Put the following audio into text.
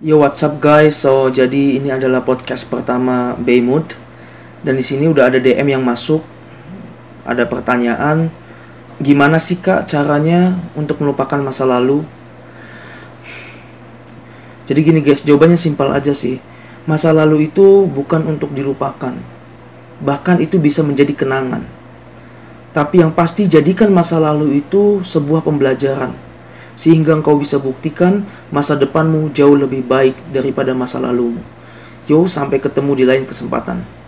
Yo what's up guys, so jadi ini adalah podcast pertama Baymut Dan di sini udah ada DM yang masuk. Ada pertanyaan Gimana sih kak caranya untuk melupakan masa lalu? Jadi gini guys, jawabannya simpel aja sih. Masa lalu itu bukan untuk dilupakan. Bahkan itu bisa menjadi kenangan. Tapi yang pasti jadikan masa lalu itu sebuah pembelajaran sehingga engkau bisa buktikan masa depanmu jauh lebih baik daripada masa lalumu. Yo, sampai ketemu di lain kesempatan.